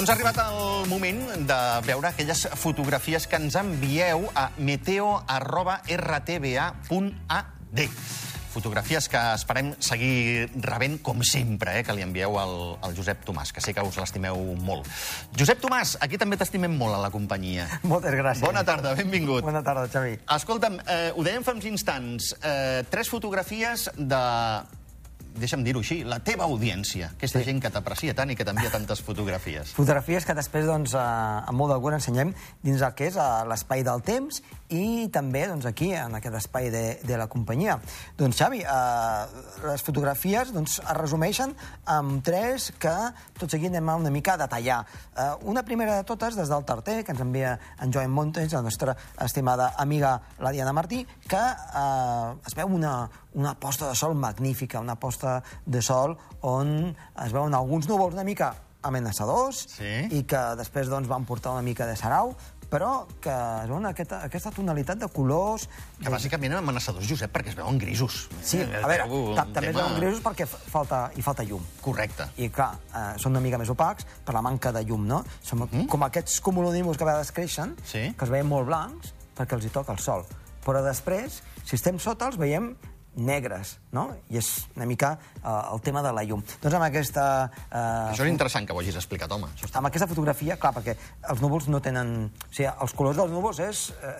Doncs ha arribat el moment de veure aquelles fotografies que ens envieu a meteo.rtba.ad. Fotografies que esperem seguir rebent, com sempre, eh, que li envieu al, al Josep Tomàs, que sé que us l'estimeu molt. Josep Tomàs, aquí també t'estimem molt a la companyia. Moltes gràcies. Bona tarda, benvingut. Bona tarda, Xavi. Escolta'm, eh, ho dèiem fa uns instants, eh, tres fotografies de deixa'm dir-ho així, la teva audiència, aquesta sí. gent que t'aprecia tant i que t'envia tantes fotografies. Fotografies que després, doncs, eh, amb molt d'algú ensenyem dins el que és eh, l'espai del temps i també, doncs, aquí, en aquest espai de, de la companyia. Doncs, Xavi, eh, les fotografies doncs, es resumeixen amb tres que tot seguit anem a una mica a detallar. Eh, una primera de totes, des del Tarter, que ens envia en Joan Montes, la nostra estimada amiga, la Diana Martí, que eh, es veu una, una posta de sol magnífica, una posta de sol on es veuen alguns núvols una mica amenaçadors Sí. i que després doncs, van portar una mica de sarau, però que es veuen aquesta, aquesta tonalitat de colors... Que bàsicament amenaçadors, Josep, perquè es veuen grisos. Sí, Eh, a veure, ta també es tema- veuen grisos perquè fa- falta, hi falta llum. Correcte. I, clar, eh, són una mica més opacs per la manca de llum, no? Som mm. com aquests cumulonimbus que a vegades creixen, Sí. que es veien molt blancs perquè els hi toca el sol. Però després, si estem sota, els veiem negres, no? I és una mica eh, el tema de la llum. Doncs amb aquesta... Eh, Això és interessant que ho hagis explicat, home. Amb aquesta fotografia, clar, perquè els núvols no tenen... O sigui, els colors dels núvols és eh,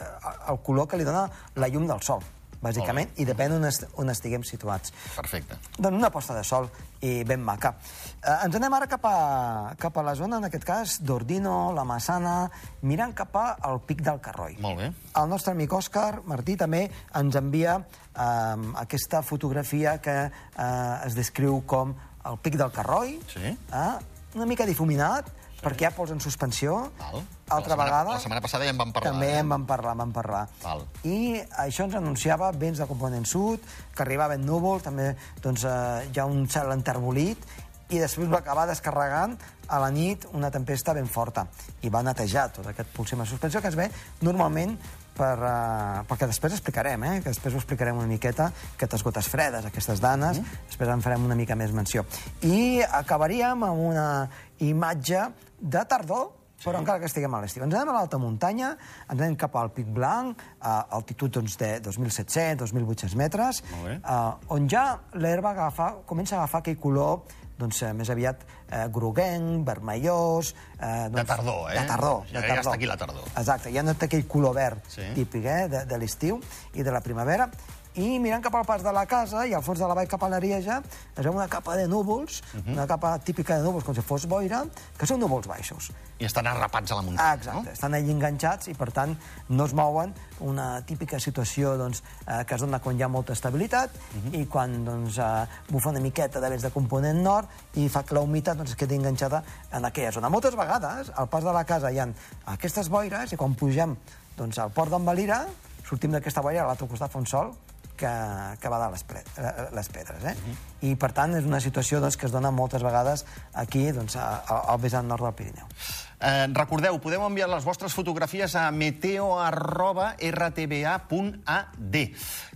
el color que li dona la llum del sol, bàsicament, i depèn on, est on estiguem situats. Perfecte. Doncs una posta de sol i ben maca. Eh, ens anem ara cap a, cap a la zona, en aquest cas, d'Ordino, la Massana, mirant cap al pic del Carroi. Molt bé. El nostre amic Òscar Martí també ens envia eh, aquesta fotografia que eh, es descriu com el pic del Carroi, Sí. eh, una mica difuminat, perquè hi ha pols en suspensió. Val. Altra la setmana, vegada... La setmana passada ja en vam parlar. També eh? en vam parlar, en vam parlar. Val. I això ens anunciava vents de component sud, que arribaven núvols, també doncs, eh, hi ha un cel enterbolit, i després va acabar descarregant a la nit una tempesta ben forta. I va netejar tot aquest pulsim de suspensió que es ve normalment per, uh, perquè després explicarem, eh? que després ho explicarem una miqueta, aquestes gotes fredes, aquestes danes, mm. després en farem una mica més menció. I acabaríem amb una imatge de tardor, però encara que estiguem a l'estiu. Ens anem a l'alta muntanya, ens anem cap al Pic Blanc, a altitud doncs, de 2.700, 2.800 metres, eh, on ja l'herba agafa, comença a agafar aquell color doncs, eh, més aviat eh, groguenc, vermellós... Eh, doncs, De tardor, eh? De tardor. Ja- de ja tardor. està aquí la tardor. Exacte, ja no té aquell color verd Sí. típic eh, de, de l'estiu i de la primavera. I mirant cap al pas de la casa i al fons de la vall cap a l'Arieja es veu una capa de núvols, Mhm. una capa típica de núvols, com si fos boira, que són núvols baixos. I estan arrapats a la muntanya, Ah, exacte, estan allà enganxats i, per tant, no es mouen. Una típica situació doncs, eh, que es dona quan hi ha molta estabilitat i quan doncs, eh, bufa una miqueta de vents de component nord i fa que la humitat doncs, es quedi enganxada en aquella zona. Moltes vegades, al pas de la casa hi ha aquestes boires i quan pugem doncs, al port d'en Valira, sortim d'aquesta boira, a l'altre costat fa un sol que, que va de les, eh, les pedres. Eh? I, per tant, és una situació doncs, que es dona moltes vegades aquí, doncs, al vessant nord del Pirineu. Eh, recordeu, podeu enviar les vostres fotografies a meteo.rtba.ad.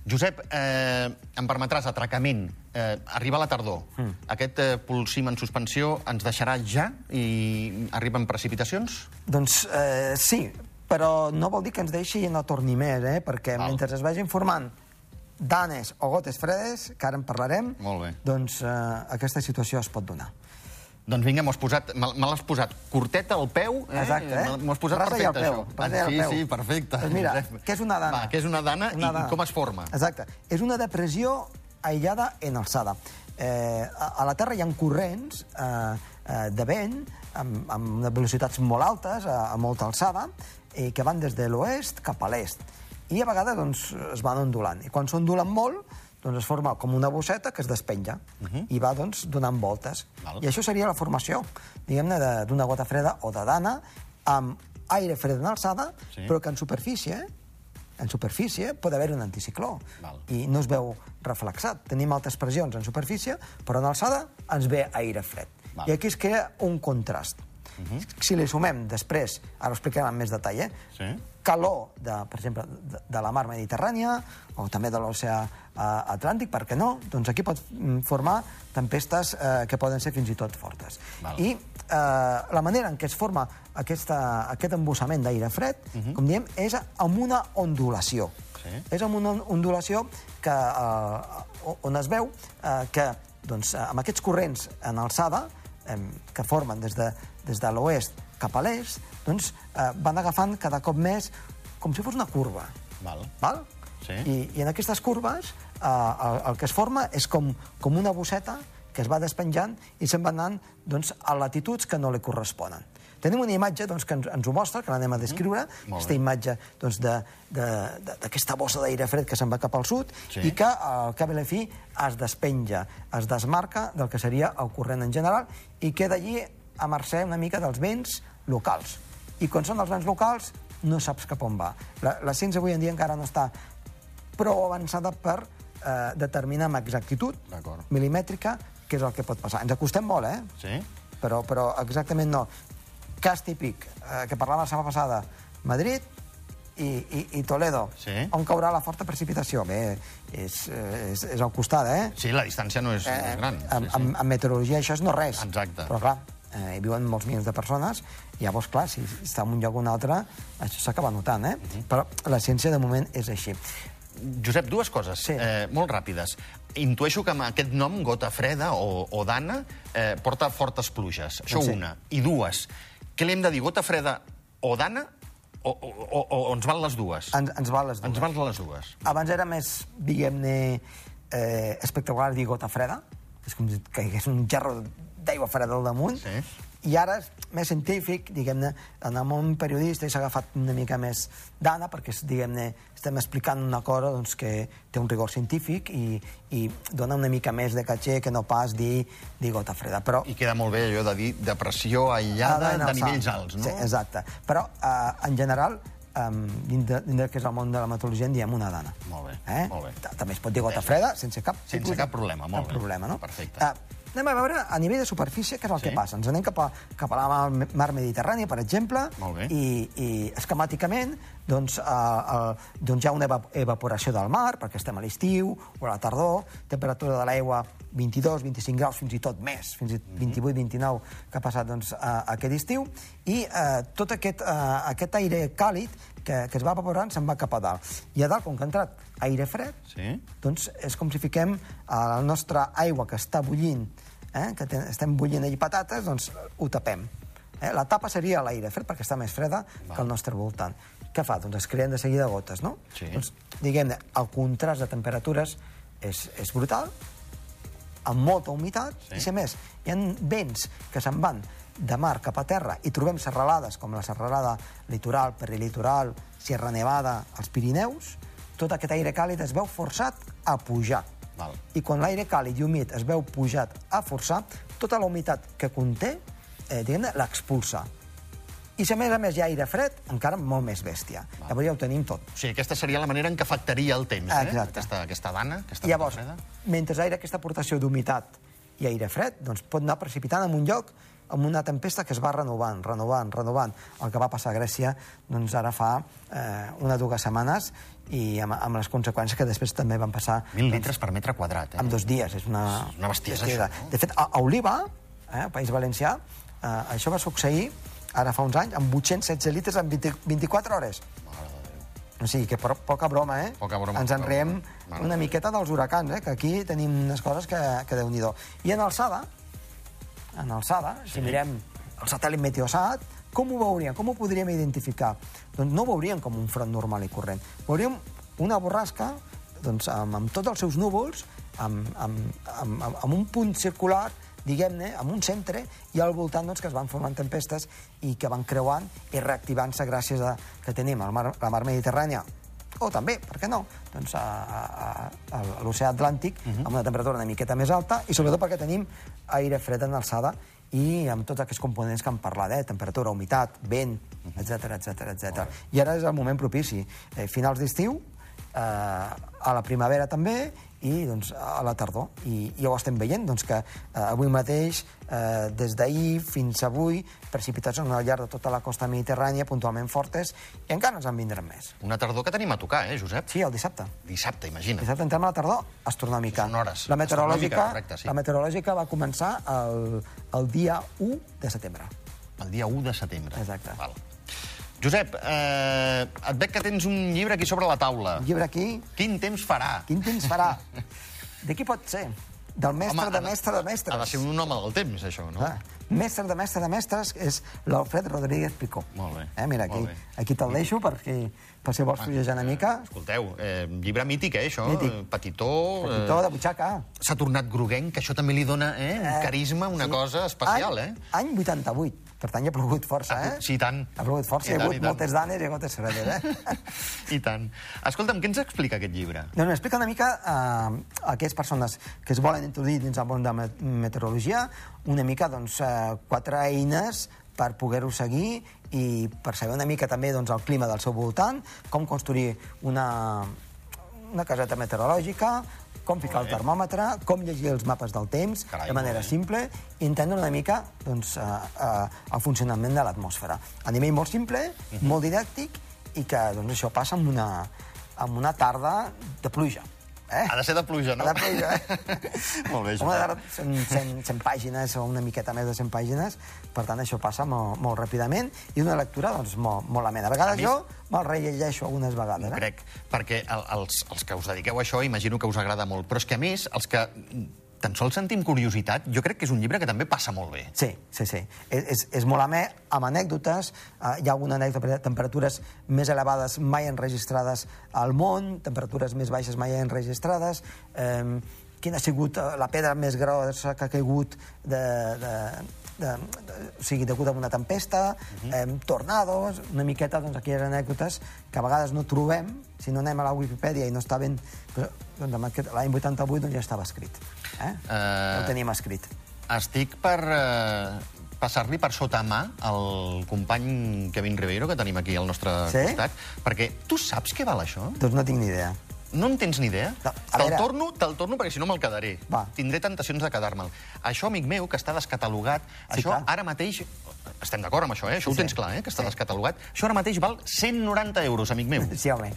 Josep, eh, em permetràs atracament. Eh, arriba la tardor. Mm. Aquest eh, pulsim en suspensió ens deixarà ja i arriben precipitacions? Doncs eh, sí, però no vol dir que ens deixi i no torni més, eh? perquè Val. mentre es vagi informant danes o gotes fredes, que ara en parlarem, Molt bé. doncs eh, aquesta situació es pot donar. Doncs vinga, m'ho has posat, me l'has posat curtet al peu. Eh? Exacte, eh? M'ho has posat Rasa perfecte, peu, això. al sí, peu. sí, perfecte. Doncs mira, què és una dana? Va, què és una dana, Una i dana. com es forma? Exacte. És una depressió aïllada en alçada. Eh, a, a la Terra hi ha corrents eh, eh, de vent amb, amb velocitats molt altes, a, a molta alçada, i que van des de l'oest cap a l'est. I a vegades doncs, es van ondulant. I quan s'ondulen molt, doncs es forma com una bosseta que es despenja uh -huh. i va doncs, donant voltes. Val. I això seria la formació, diguem-ne, de- d'una gota freda o de dana amb aire fred en alçada, Sí. però que en superfície en superfície pot haver un anticicló Val. i no es veu reflexat. Tenim altes pressions en superfície, però en alçada ens ve aire fred. Val. I aquí es crea un contrast. Si li sumem després, ara ho explicarem amb més detall, eh? Sí. calor, de, per exemple, de, de la mar Mediterrània o també de l'oceà eh, Atlàntic, per què no? Doncs aquí pot mm, formar tempestes eh, que poden ser fins i tot fortes. Val. I eh, la manera en què es forma aquesta, aquest embussament d'aire fred, uh -huh. com diem, és amb una ondulació. Sí. És amb una ondulació que, eh, on es veu eh, que doncs, amb aquests corrents en alçada, eh, que formen des de, des de l'oest cap a l'est, doncs, eh, van agafant cada cop més com si fos una curva. Val. Val? Sí. I, I en aquestes curves eh, el, el que es forma és com, com una bosseta que es va despenjant i se'n va anant doncs, a latituds que no li corresponen. Tenim una imatge doncs, que ens, ens ho mostra, que l'anem a descriure, Mm-hmm. Molt aquesta bé. imatge doncs, d'aquesta bossa d'aire fred que se'n va cap al sud Sí. i que al cap i la fi es despenja, es desmarca del que seria el corrent en general i queda allí a mercè una mica dels vents locals. I quan són els vents locals no saps cap on va. La, la ciència avui en dia encara no està prou avançada per eh, determinar amb exactitud milimètrica què és el que pot passar. Ens acostem molt, eh? Sí? però, però exactament no. Cas típic, eh, que parlàvem la setmana passada, Madrid i, i, i Toledo. Sí. On caurà la forta precipitació? Bé, és, eh, és, és al costat, eh? Sí, la distància no és, no és gran. amb, Sí, sí. amb, amb meteorologia això és no res. Exacte. Però clar, eh, viuen molts milions de persones, llavors, clar, si està en un lloc o un altre, això s'acaba notant, eh? Mhm. Però la ciència, de moment, és així. Josep, dues coses, Sí. eh, molt ràpides. Intueixo que amb aquest nom, gota freda o, o dana, eh, porta fortes pluges. Això Sí. una. I dues, què li hem de dir, gota freda o dana, o, o, o, o ens van les dues? Ens, ens val les dues. Ens van les dues. Abans era més, diguem-ne, eh, espectacular dir gota freda. És com si caigués un gerro d'aigua freda al damunt. Sí. I ara és més científic, diguem-ne, en el món periodista s'ha agafat una mica més d'ana, perquè, diguem-ne, estem explicant una cosa doncs, que té un rigor científic i, i dona una mica més de caché que no pas dir, dir gota freda. Però I queda molt bé allò de dir depressió aïllada Ah, no, de nivells alts, no? Sí, exacte. Però, eh, en general, um, dintre, dintre que és el món de la meteorologia en diem una dana. Molt bé, eh? molt bé. Ta- També es pot dir gota freda, sense cap... Sense cap problema, molt cap bé. problema, no? Perfecte. Eh, anem a veure a nivell de superfície què és el Sí. que passa. Ens anem cap a, cap a la mar, Mediterrània, per exemple, i, i esquemàticament doncs, eh, eh, doncs hi ha una eva evaporació del mar, perquè estem a l'estiu o a la tardor, temperatura de l'aigua 22, 25 graus, fins i tot més, fins i tot 28, 29, que ha passat doncs, eh, aquest estiu, i eh, tot aquest, eh, aquest aire càlid que, que es va evaporant se'n va cap a dalt. I a dalt, com que ha entrat aire fred, Sí? doncs és com si fiquem a la nostra aigua que està bullint, eh, que ten, estem bullint allí patates, doncs ho tapem. Eh? La tapa seria l'aire fred perquè està més freda que al nostre voltant. Què fa? Doncs es creen de seguida gotes, no? Sí. Doncs, diguem-ne, el contrast de temperatures és, és brutal, amb molta humitat, Sí. i si a més hi ha vents que se'n van de mar cap a terra i trobem serralades com la serralada litoral, perilitoral, Sierra Nevada, els Pirineus, tot aquest aire càlid es veu forçat a pujar. Val. I quan l'aire càlid i humit es veu pujat a forçar, tota la humitat que conté, eh, diguem-ne, l'expulsa. I si a més a més hi ha aire fred, encara molt més bèstia. Llavors ja ho tenim tot. O sigui, aquesta seria la manera en què afectaria el temps, eh? Aquesta, aquesta dana, aquesta llavors, freda. mentre ha aquesta aportació d'humitat i aire fred, doncs pot anar precipitant en un lloc amb una tempesta que es va renovant, renovant, renovant. El que va passar a Grècia doncs ara fa eh, una o dues setmanes i amb, amb les conseqüències que després també van passar Mil litres per metre quadrat, eh? en dos dies. És una, És una bestiesa, això, no? De fet, a, a Oliva, eh, País Valencià, eh, això va succeir ara fa uns anys, amb 816 litres en 20, 24 hores. O sigui, que po poca broma, eh? Poca broma, Ens enriem broma. Una miqueta dels huracans, eh? Que aquí tenim unes coses que, que déu nhi I en alçada, en alçada, si mirem el satèl·lit Meteosat, com ho veuríem? Com ho podríem identificar? Doncs no ho veuríem com un front normal i corrent. Veuríem una borrasca doncs, amb, amb tots els seus núvols, amb, amb, amb, amb un punt circular, diguem-ne, amb un centre, i al voltant doncs, que es van formant tempestes i que van creuant i reactivant-se gràcies a que tenim el mar, la mar Mediterrània o també, per què no, doncs a, a, a, a l'oceà Atlàntic amb una temperatura una miqueta més alta i sobretot perquè tenim aire fred en alçada i amb tots aquests components que hem parlat, eh? temperatura, humitat, vent, etc etc etc. I ara és el moment propici. Eh, finals d'estiu a la primavera també, i doncs, a la tardor. I, i ja ho estem veient, doncs, que eh, avui mateix, eh, des d'ahir fins avui, precipitacions al llarg de tota la costa mediterrània, puntualment fortes, i encara ens en vindran més. Una tardor que tenim a tocar, eh, Josep? Sí, el dissabte. Dissabte, imagina. Dissabte entrem a la tardor astronòmica. Són hores. La meteorològica, correcte, sí. la meteorològica va començar el, el dia 1 de setembre. El dia 1 de setembre. Exacte. Val. Josep, eh, et veig que tens un llibre aquí sobre la taula. El llibre aquí, Quin temps farà? quin temps farà? De qui pot ser? Del mestre Home, de mestre de mestres. Ha de ser un home del temps, això, no? Ah, mestre de mestre de mestres és l'Alfred Rodríguez Picó. Molt bé, Eh, mira, aquí, aquí te'l deixo perquè, per si vols fullejar una mica. Escolteu, eh, llibre mític, eh, això? Mític. Eh, Petitó. Petitó de butxaca. S'ha tornat groguenc, que això també li dona eh, un Eh, carisma, una sí. cosa especial, any, eh? Any 88. Per tant, hi ha plogut força, eh? Sí, i tant. Ha plogut força, I hi ha hagut tant. moltes danes i moltes serralles, eh? I tant. Escolta'm, què ens explica aquest llibre? Doncs explica una mica eh, a aquelles persones que es volen introduir dins el món de meteorologia, una mica, doncs, eh, quatre eines per poder-ho seguir i per saber una mica també doncs, el clima del seu voltant, com construir una, una caseta meteorològica, com ficar el termòmetre, com llegir els mapes del temps Carai, de manera simple i entendre una mica doncs, eh, eh, el funcionament de l'atmosfera. A nivell molt simple, Mhm. molt didàctic, i que doncs, això passa amb una, amb una tarda de pluja. Eh? Ha de ser de pluja, no? Ha de pluja, eh? Molt bé, Home, Josep. són 100, 100 pàgines o una miqueta més de 100 pàgines, per tant, això passa molt, molt ràpidament i una lectura doncs, molt, molt amena. A vegades A mi- jo me'l rellegeixo algunes vegades. Eh? crec, perquè el, els, els que us dediqueu a això imagino que us agrada molt, però és que a més, els que tan sols sentim curiositat, jo crec que és un llibre que també passa molt bé. Sí, sí, sí. És, és, és molt amè, amb anècdotes. Uh, hi ha alguna anècdota, temperatures més elevades mai enregistrades al món, temperatures més baixes mai enregistrades, um, quina ha sigut eh, la pedra més grossa que ha caigut de, de, de, de, o sigui, degut a una tempesta, uh -huh. um, tornados, una miqueta, doncs, aquelles anècdotes que a vegades no trobem, si no anem a la Wikipedia i no està ben... Però, doncs, l'any 88 doncs, ja estava escrit. Eh? Eh, Ja ho teníem escrit. Estic per eh, passar-li per sota mà al company Kevin Ribeiro, que tenim aquí al nostre Sí? costat, perquè tu saps què val això? Doncs no tinc ni idea. No en tens ni idea? No, te'l torno, te'l torno perquè si no me'l quedaré. Va. Tindré tentacions de quedar-me'l. Això, amic meu, que està descatalogat, Sí, això clar. ara mateix... Estem d'acord amb això, eh? Això ho sí. tens clar, eh? Que està Sí. descatalogat. Això ara mateix val 190 euros, amic meu. Sí, home.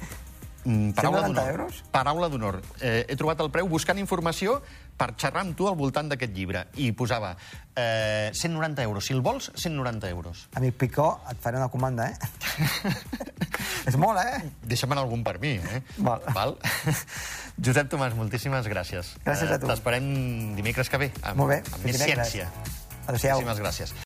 Mm, paraula 190 d'honor. Paraula d'honor. Eh, he trobat el preu buscant informació per xerrar amb tu al voltant d'aquest llibre. I posava eh, 190 euros. Si el vols, 190 euros. Amic Picó, et faré una comanda, eh? és molt, eh? Deixa'm anar algun per mi, eh? Val. Val? Josep Tomàs, moltíssimes gràcies. Gràcies a tu. T'esperem dimecres que ve, amb, Molt bé, amb més dimecres. ciència. Adéu-siau. Moltíssimes gràcies.